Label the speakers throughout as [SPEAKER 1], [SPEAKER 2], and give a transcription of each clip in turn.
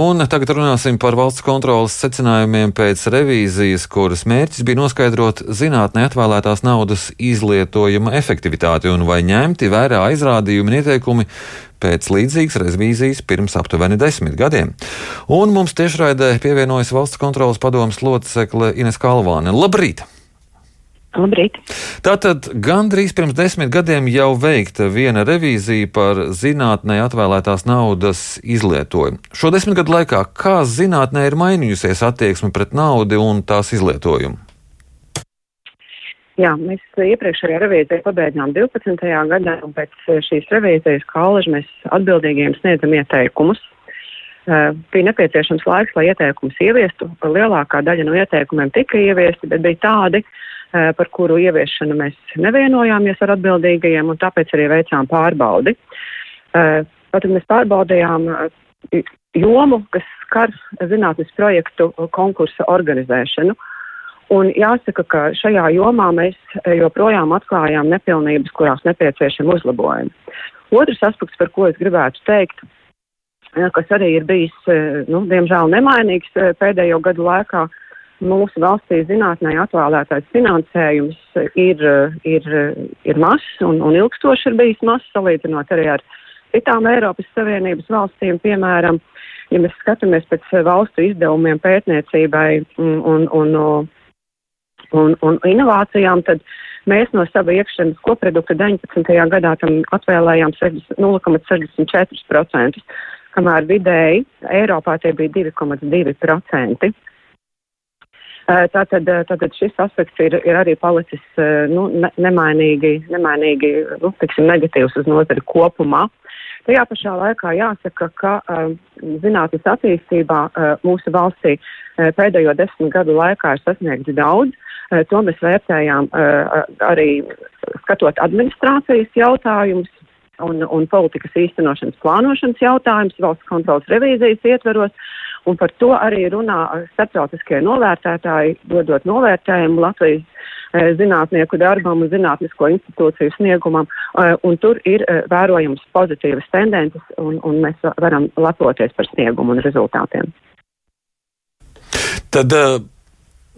[SPEAKER 1] Un tagad runāsim par valsts kontrolas secinājumiem pēc revīzijas, kuras mērķis bija noskaidrot zinātnē atvēlētās naudas izlietojuma efektivitāti un vai ņemti vērā aizrādījumi un ieteikumi pēc līdzīgas revīzijas pirms aptuveni desmit gadiem. Un mums tiešraidē pievienojas valsts kontrolas padomas locekle Ines Kalvāne. Labrīt!
[SPEAKER 2] Labrīt.
[SPEAKER 1] Tātad gandrīz pirms desmit gadiem jau veikta viena revīzija par zinātnē atvēlētās naudas izlietojumu. Šo desmit gadu laikā kā zinātnē ir mainījusies attieksme pret naudu un tās izlietojumu?
[SPEAKER 2] Jā, mēs iepriekšējā revīzijā pabeidzām 12. gadā, un pēc šīs revīzijas kālaži mēs atbildīgiem sniedzam ieteikumus. Bija nepieciešams laiks, lai ieteikumus ieviestu. Lielākā daļa no ieteikumiem tika ieviesti, bet bija tādi, par kuru ieviešanu mēs nevienojāmies ar atbildīgajiem, un tāpēc arī veicām pārbaudi. Tātad mēs pārbaudījām jomu, kas skar zinātnes projektu konkursa organizēšanu. Un jāsaka, ka šajā jomā mēs joprojām atklājām nepilnības, kurās nepieciešami uzlabojumi. Otrs aspekts, par ko es gribētu teikt, kas arī ir bijis, nu, diemžēl nemainīgs pēdējo gadu laikā, mūsu valstī zinātnē atvēlētais finansējums ir, ir, ir mazs un, un ilgstoši ir bijis mazs, salīdzinot arī ar citām Eiropas Savienības valstīm, piemēram, ja mēs skatāmies pēc valstu izdevumiem pētniecībai un, un, un, un inovācijām, tad mēs no sava iekšzemes koprodukta 19. gadā tam atvēlējām 0,64%, kamēr vidēji Eiropā tie bija 2,2%. Tātad, tātad šis aspekts ir, ir arī palicis nu, ne, nemainīgi, nemainīgi nu, tiksim, negatīvs uz nozari kopumā. Tajā pašā laikā jāsaka, ka zinātnes attīstībā mūsu valstī pēdējo desmit gadu laikā ir sasniegts daudz. To mēs vērtējām arī skatot administrācijas jautājumus, un, un politikas īstenošanas plānošanas jautājums valsts kontrolas revīzijas ietveros. Un par to arī runā starptautiskie novērtētāji, dodot novērtējumu Latvijas e, zinātnieku darbam un zinātnisko institūciju sniegumam. E, un tur ir e, vērojams pozitīvas tendences, un, un mēs varam lepoties par sniegumu un rezultātiem.
[SPEAKER 1] Tad,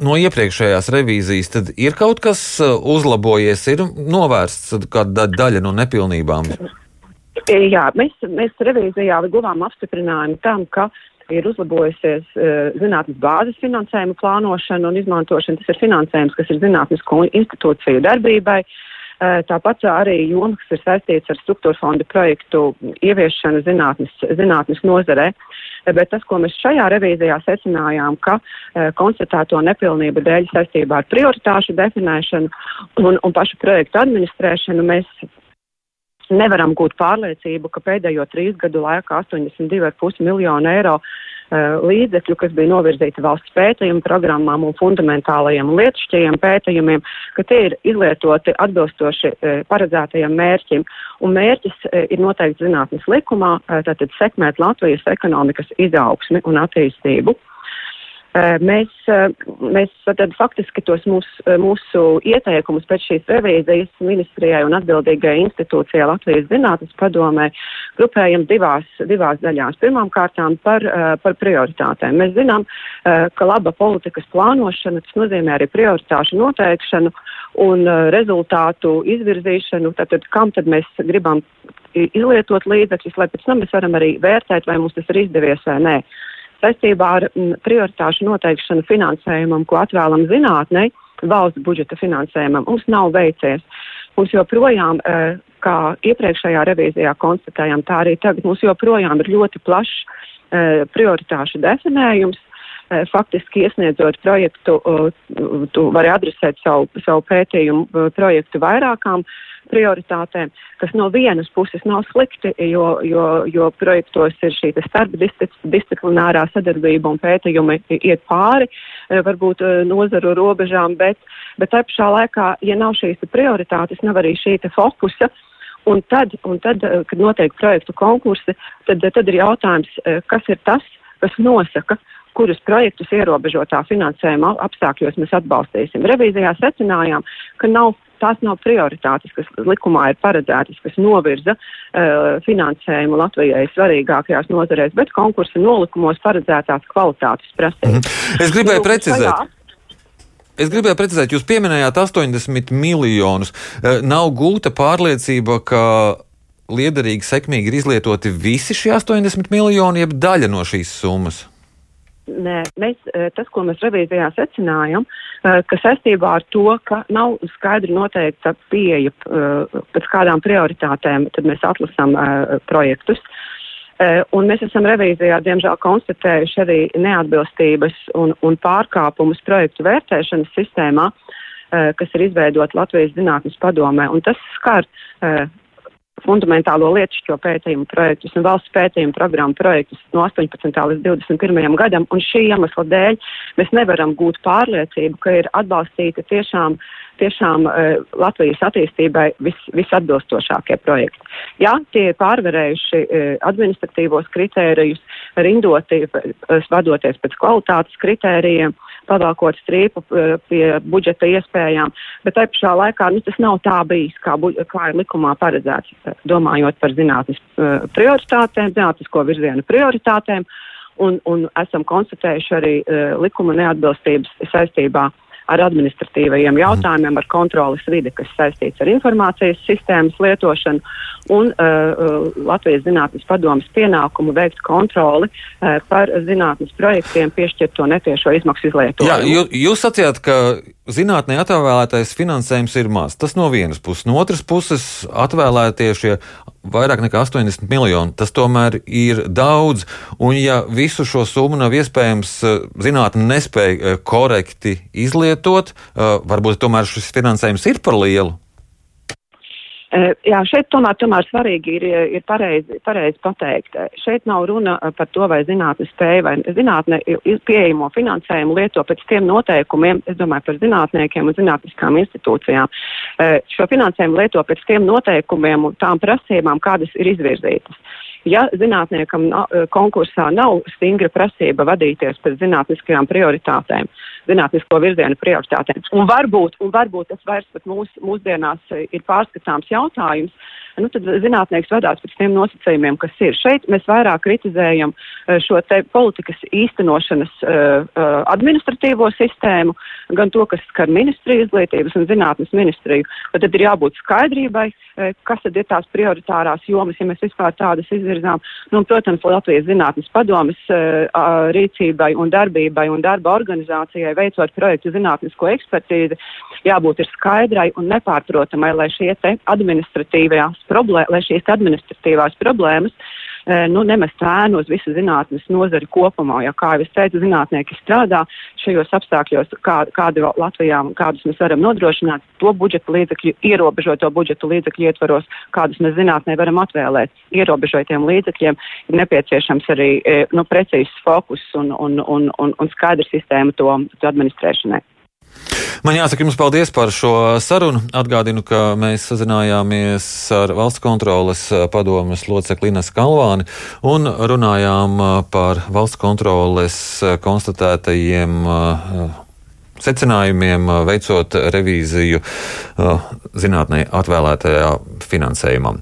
[SPEAKER 1] no iepriekšējās revīzijas ir kaut kas uzlabojies, ir novērsts kāda daļa no nepilnībām?
[SPEAKER 2] Jā, mēs, mēs revīzijā guvām apstiprinājumu tam, ka ir uzlabojusies uh, zinātnes bāzes finansējuma plānošana un izmantošana. Tas ir finansējums, kas ir zinātnisko institūciju darbībai. Uh, tāpat arī joma, kas ir saistīts ar struktūra fonda projektu ieviešanu zinātnes, zinātnes nozarē. Uh, bet tas, ko mēs šajā revīzijā secinājām, ka uh, konstatēto nepilnību dēļ saistībā ar prioritāšu definēšanu un, un pašu projektu administrēšanu mēs nevaram gūt pārliecību, ka pēdējo trīs gadu laikā 82,5 miljonu eiro līdzekļu, kas bija novirzīti valsts pētījumu programmām un fundamentālajiem un lietišķajiem pētījumiem, ka tie ir izlietoti atbilstoši uh, paredzētajam mērķim. Un mērķis uh, ir noteikti zinātnes likumā, tātad sekmēt Latvijas ekonomikas izaugsmi un attīstību. Mēs, mēs tad faktiski tos mūsu, mūsu ieteikumus pēc šīs revīzijas ministrijai un atbildīgajai institūcijai Latvijas zinātnes padomē grupējam divās, divās daļās. Pirmām kārtām par, par prioritātēm. Mēs zinām, ka laba politikas plānošana, tas nozīmē arī prioritāšu noteikšanu un rezultātu izvirzīšanu, tātad kam tad mēs gribam izlietot līdzekļus, lai pēc tam mēs varam arī vērtēt, vai mums tas ir izdevies vai nē saistībā ar mm, prioritāšu noteikšanu finansējumam, ko atvēlam zinātnei, valsts budžeta finansējumam, mums nav veicies. Mums joprojām, e, kā iepriekšējā revīzijā konstatējām, tā arī tagad mums joprojām ir ļoti plašs e, prioritāšu definējums. E, faktiski iesniedzot projektu, tu vari adresēt savu, savu pētījumu projektu vairākām uh, prioritātēm, kas no vienas puses nav slikti, jo, jo, jo projektos ir šī starpdisciplinārā sadarbība un pētījumi iet pāri eh, varbūt eh, nozaru robežām, bet, bet tā pašā laikā, ja nav šīs prioritātes, nav arī šī fokusa. Un tad, un tad, eh, kad notiek projektu konkursi, tad, tad ir jautājums, kas ir tas, kas nosaka, kurus projektus ierobežotā finansējuma apstākļos mēs atbalstīsim. Revīzijā secinājām, ka nav, tās nav prioritātes, kas likumā ir paredzētas, kas novirza uh, finansējumu Latvijai svarīgākajās nozarēs, bet konkursa nolikumos paredzētās kvalitātes prasības.
[SPEAKER 1] Mhm. Es gribēju precizēt. Šajā, Es gribēju precizēt, jūs pieminējāt 80 miljonus. Nav gūta pārliecība, ka liederīgi, sekmīgi ir izlietoti visi šie 80 miljoni, jeb daļa no šīs summas?
[SPEAKER 2] Nē, mēs, eh, tas, ko mēs revīzijā secinājam, eh, ka saistībā ar to, ka nav skaidri noteikta pieeja eh, pēc kādām prioritātēm, tad mēs atlasām projektus. Un mēs esam revīzijā, diemžēl, konstatējuši arī neatbilstības un, un pārkāpumus projektu vērtēšanas sistēmā, kas ir izveidota Latvijas zinātnes padomē. Un tas skar fundamentālo lietišķo pētījumu projektus un valsts pētījumu programmu projektus no 18. līdz 21. gadam, un šī iemesla dēļ mēs nevaram gūt pārliecību, ka ir atbalstīti tiešām, tiešām uh, Latvijas attīstībai vis, visatbilstošākie projekti. Jā, tie ir pārvarējuši uh, administratīvos kritērijus, rindoti, uh, vadoties pēc kvalitātes kritērijiem. Pavalkot strīpu pie budžeta iespējām, bet te pašā laikā nu, tas nav tā bijis, kā, kā ir likumā paredzēts, domājot par zinātnes prioritātēm, zinātnisko virzienu prioritātēm, un, un esam konstatējuši arī uh, likuma neatbilstības saistībā ar administratīvajiem jautājumiem, ar kontrolas vidi, kas saistīts ar informācijas sistēmas lietošanu un uh, Latvijas zinātnes padomas pienākumu veikt kontroli uh, par zinātnes projektiem piešķirto netiešo izmaksu izlietojumu.
[SPEAKER 1] Jā, jū, jūs sacījāt, ka zinātnē atvēlētais finansējums ir maz. Tas no vienas puses. No otras puses atvēlētie šie vairāk nekā 80 miljoni. Tas tomēr ir daudz. Un ja visu šo summu nav iespējams zinātnē nespēja korekti izlietot, varbūt tomēr šis finansējums ir par lielu.
[SPEAKER 2] Jā, šeit tomēr, tomēr svarīgi ir, ir pareizi, pareizi pateikt. Šeit nav runa par to, vai zinātne spēja vai zinātne pieejamo finansējumu lieto pēc tiem noteikumiem, es domāju par zinātniekiem un zinātniskām institūcijām. Šo finansējumu lieto pēc tiem noteikumiem un tām prasībām, kādas ir izvirzītas. Ja zinātniekam konkursā nav stingra prasība vadīties pēc zinātniskajām prioritātēm, zinātnisko virzienu prioritātēm, un varbūt, un varbūt tas vairs pat mūs, mūsdienās ir pārskatāms jautājums, nu, tad zinātnieks vadās pēc tiem nosacījumiem, kas ir. Šeit mēs vairāk kritizējam eh, šo te politikas īstenošanas uh, administratīvo sistēmu, gan to, kas skar ministriju izglītības un zinātnes ministriju. Bet tad ir jābūt skaidrībai, kas tad ir tās prioritārās jomas, ja mēs vispār tādas izvirzām. Nu, un, protams, Latvijas zinātnes padomas uh, rīcībai un darbībai un darba organizācijai veicot projektu zinātnisko ekspertīzi, jābūt ir skaidrai un nepārprotamai, lai šie te administratīvajās problēmas, lai šīs administratīvās problēmas nu, nemest ēnu uz visu zinātnes nozari kopumā. Jo, kā jau es teicu, zinātnieki strādā šajos apstākļos, kā, kādi Latvijā, kādus mēs varam nodrošināt, to budžeta līdzekļu, ierobežoto budžeta līdzekļu ietvaros, kādus mēs zinātnē varam atvēlēt. Ierobežotiem līdzekļiem ir nepieciešams arī e, nu, precīzs fokus un, un, un, un, un skaidra sistēma to, to administrēšanai.
[SPEAKER 1] Man jāsaka jums paldies par šo sarunu. Atgādinu, ka mēs sazinājāmies ar valsts kontroles padomas locekli Ines Kalvāni un runājām par valsts kontroles konstatētajiem secinājumiem, veicot revīziju zinātnē atvēlētajā finansējumam.